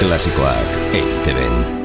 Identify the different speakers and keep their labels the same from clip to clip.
Speaker 1: Klasikoak eiteben.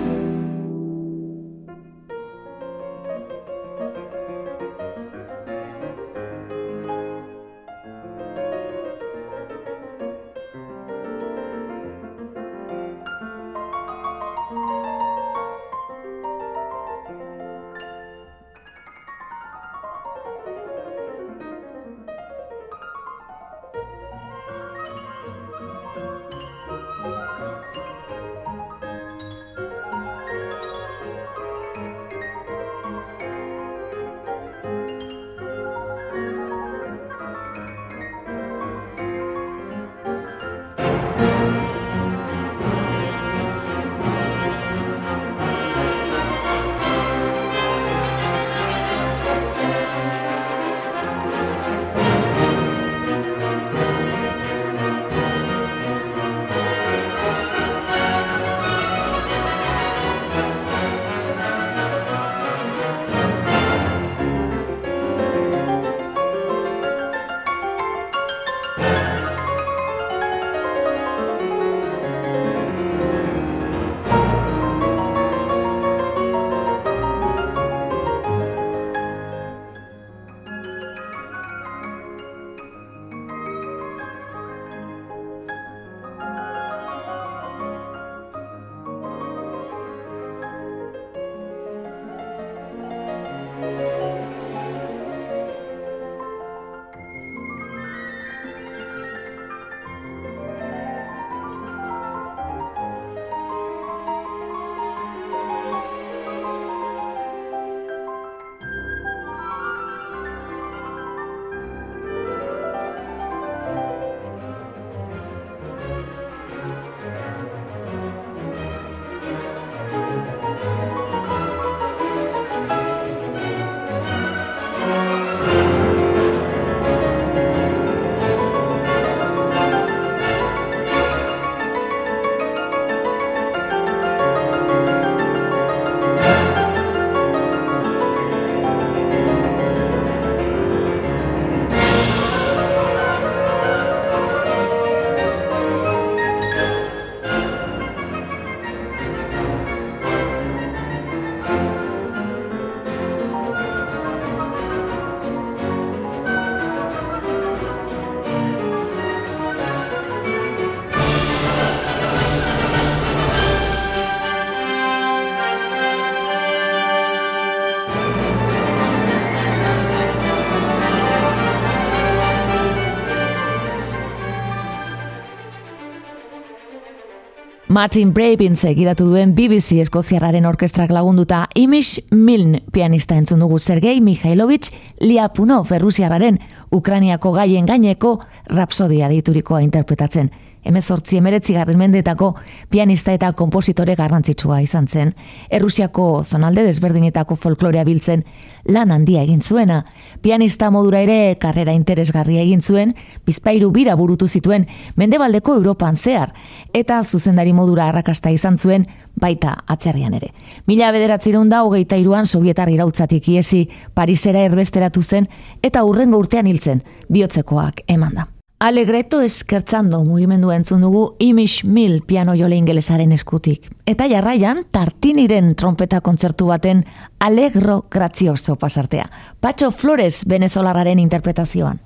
Speaker 2: Martin Brabin segidatu duen BBC Eskoziarraren orkestrak lagunduta Imish Miln pianista entzun dugu Sergei Mikhailovich Liapunov Errusiarraren Ukrainiako gaien gaineko rapsodia diturikoa interpretatzen emezortzi emeretzi garren mendetako pianista eta kompositore garrantzitsua izan zen. Errusiako zonalde desberdinetako folklorea biltzen lan handia egin zuena. Pianista modura ere karrera interesgarria egin zuen, bizpairu bira burutu zituen mendebaldeko Europan zehar, eta zuzendari modura arrakasta izan zuen baita atzerrian ere. Mila bederatzireun da hogeita iruan sovietar irautzatik iesi Parisera erbesteratu zen eta urrengo urtean hiltzen bihotzekoak eman da. Alegreto eskertzando mugimendu entzun dugu Imish Mill piano jole ingelesaren eskutik. Eta jarraian, tartiniren trompeta kontzertu baten Alegro Grazioso pasartea. Pacho Flores venezolararen interpretazioan.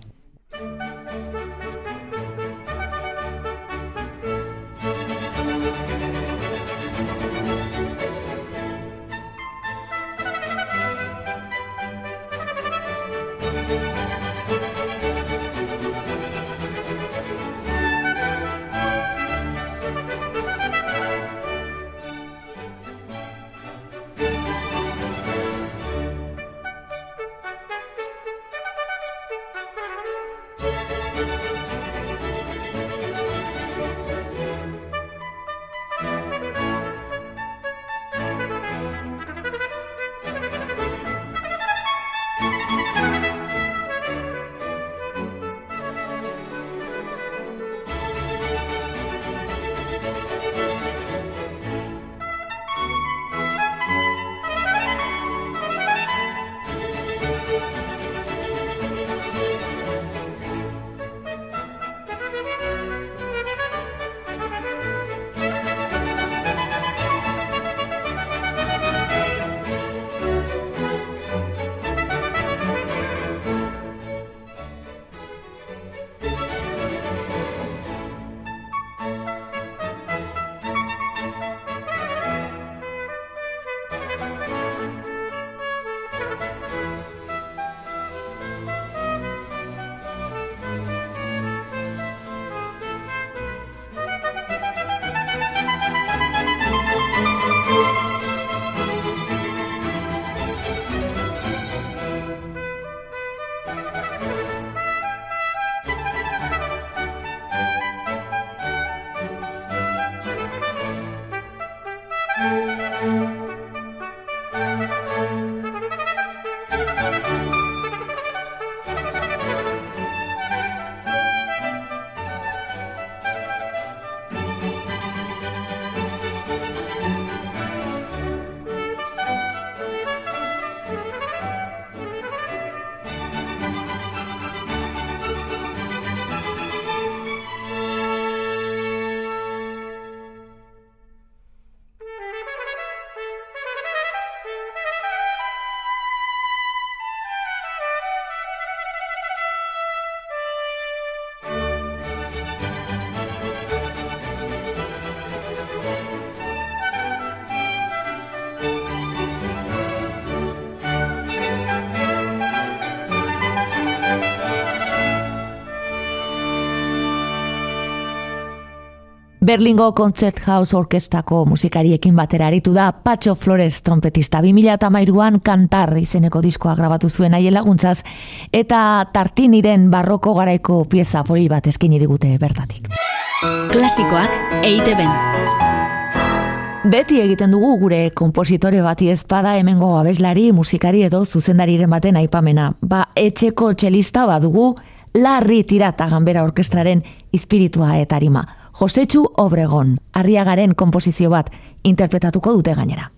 Speaker 2: Música Berlingo Concert House Orkestako musikariekin batera aritu da Pacho Flores trompetista 2008an kantar izeneko diskoa grabatu zuen aile laguntzaz eta tartiniren barroko garaiko pieza poli bat eskini digute bertatik.
Speaker 3: Klasikoak eite
Speaker 2: Beti egiten dugu gure kompositore bati ezpada hemengo abeslari, musikari edo zuzendariren baten aipamena. Ba, etxeko txelista badugu larri tirata ganbera orkestraren espiritua eta arima. Josetxu Obregon, arriagaren komposizio bat interpretatuko dute gainera.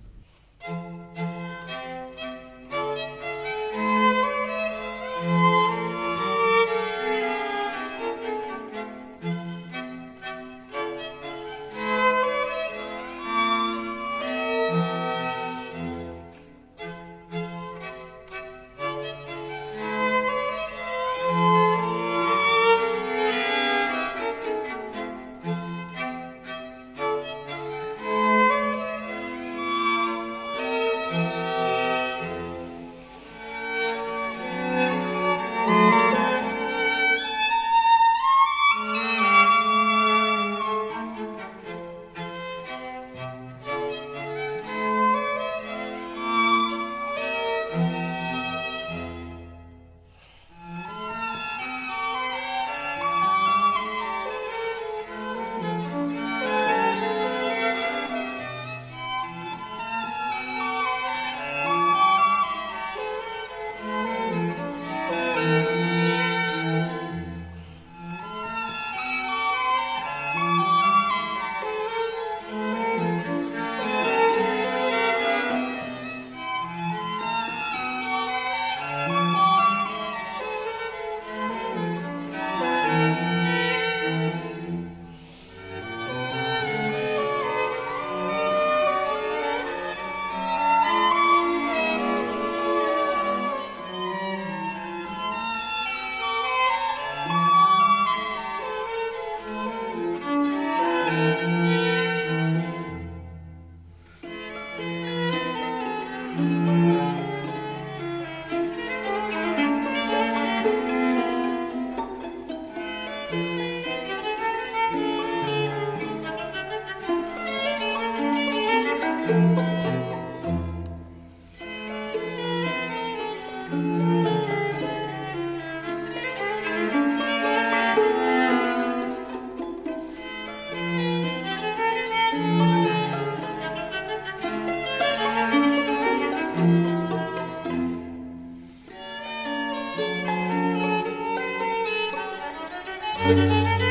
Speaker 2: Música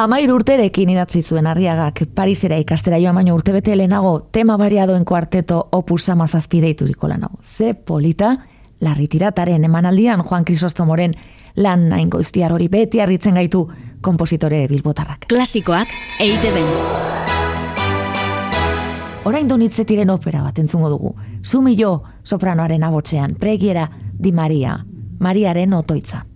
Speaker 2: Amair urterekin idatzi zuen arriagak Parisera ikastera joan baino urtebete lehenago tema bariadoen kuarteto opus samazazpi deituriko lan hau. Ze polita, larri tirataren emanaldian Juan Crisostomoren lan nain goiztiar hori beti harritzen gaitu kompositore bilbotarrak.
Speaker 3: Klasikoak eite ben.
Speaker 2: Orain donitzetiren opera bat entzungo dugu. Sumillo sopranoaren abotzean, pregiera di Maria, Mariaren otoitza.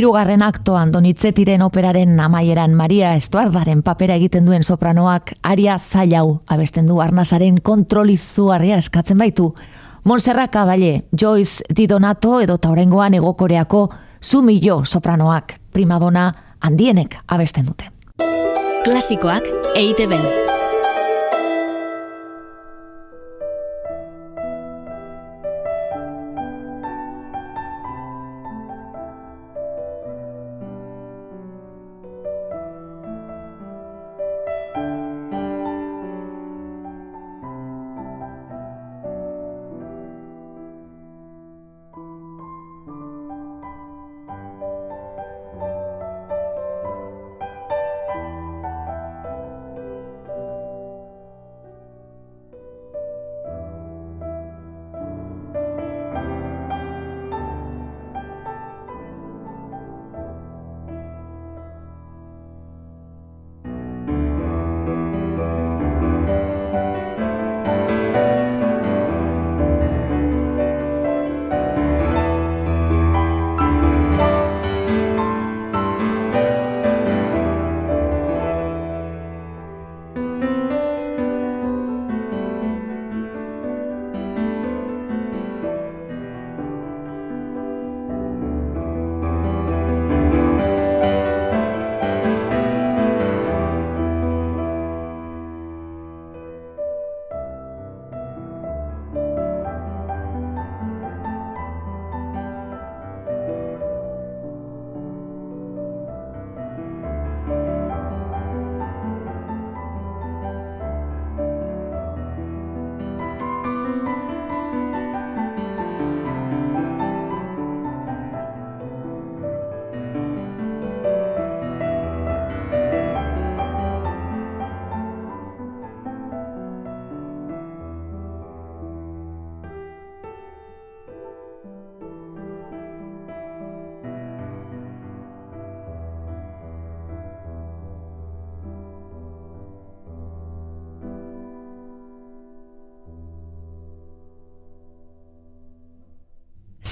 Speaker 2: Hirugarren aktoan donitzetiren operaren amaieran Maria Estuardaren papera egiten duen sopranoak aria zailau abesten du arnazaren kontrolizuarria eskatzen baitu. Montserrat Caballé, Joyce Di Donato edo taurengoan egokoreako Sumillo sopranoak primadona handienek abesten dute.
Speaker 3: Klasikoak eite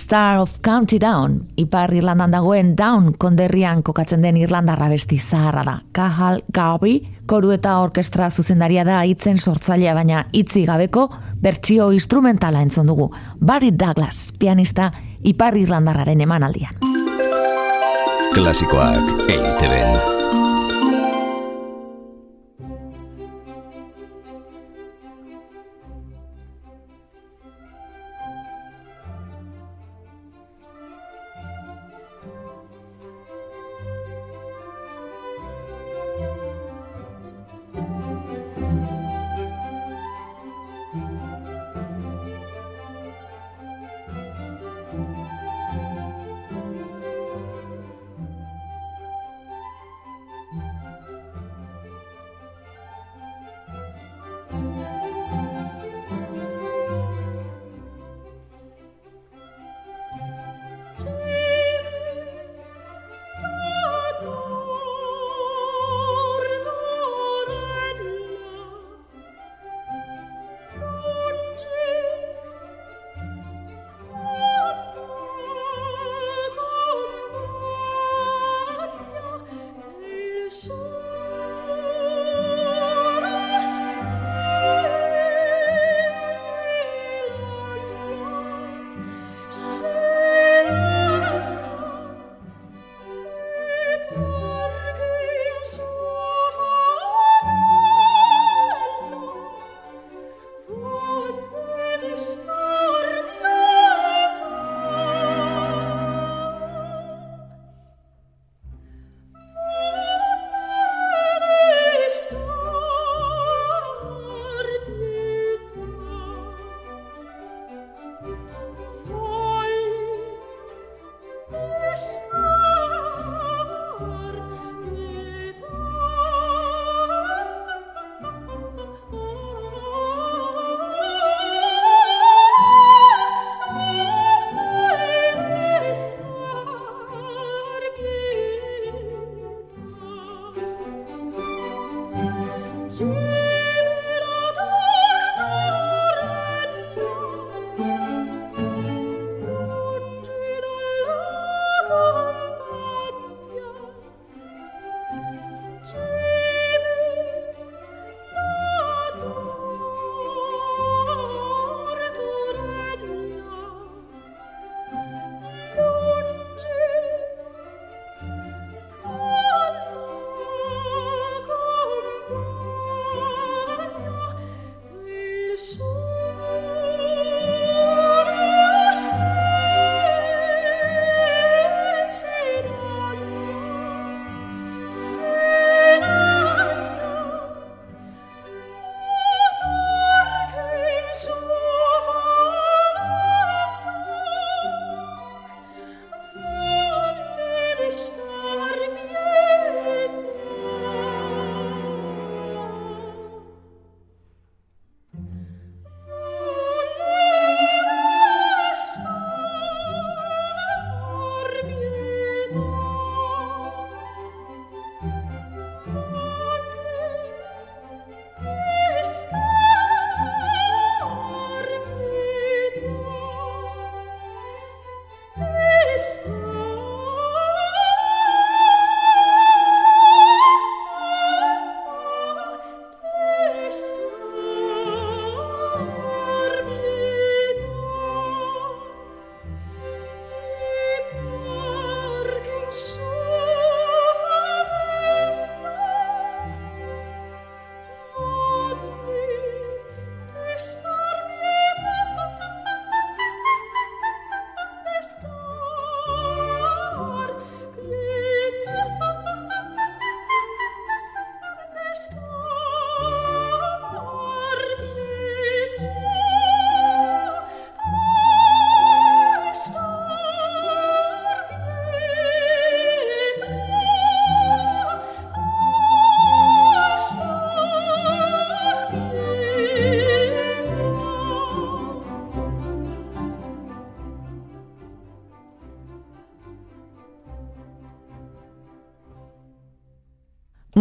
Speaker 2: Star of County Down, Ipar Irlandan dagoen Down konderrian kokatzen den Irlandarra besti zaharra da. Kahal Gabi, koru eta orkestra zuzendaria da hitzen sortzailea baina hitzi gabeko bertsio instrumentala entzun dugu. Barry Douglas, pianista Ipar Irlandarraren emanaldian.
Speaker 1: Klasikoak EITB.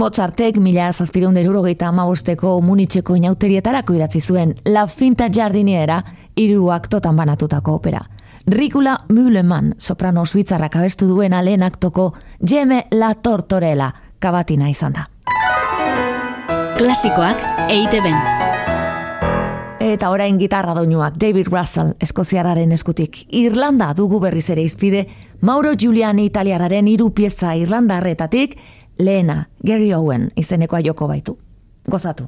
Speaker 2: Mozartek mila zazpireun derurogeita amabosteko munitxeko inauterietarako idatzi zuen La Finta Jardiniera hiru aktotan banatutako opera. Rikula Mühleman, soprano suitzarrak abestu duen lehen aktoko Jeme La Tortorela, kabatina izan da.
Speaker 3: Klasikoak EITB.
Speaker 2: Eta orain gitarra doinuak David Russell eskoziararen eskutik. Irlanda dugu berriz ere izpide, Mauro Giuliani italiararen hiru pieza irlandarretatik, lehena Gary Owen izenekoa joko baitu. Gozatu.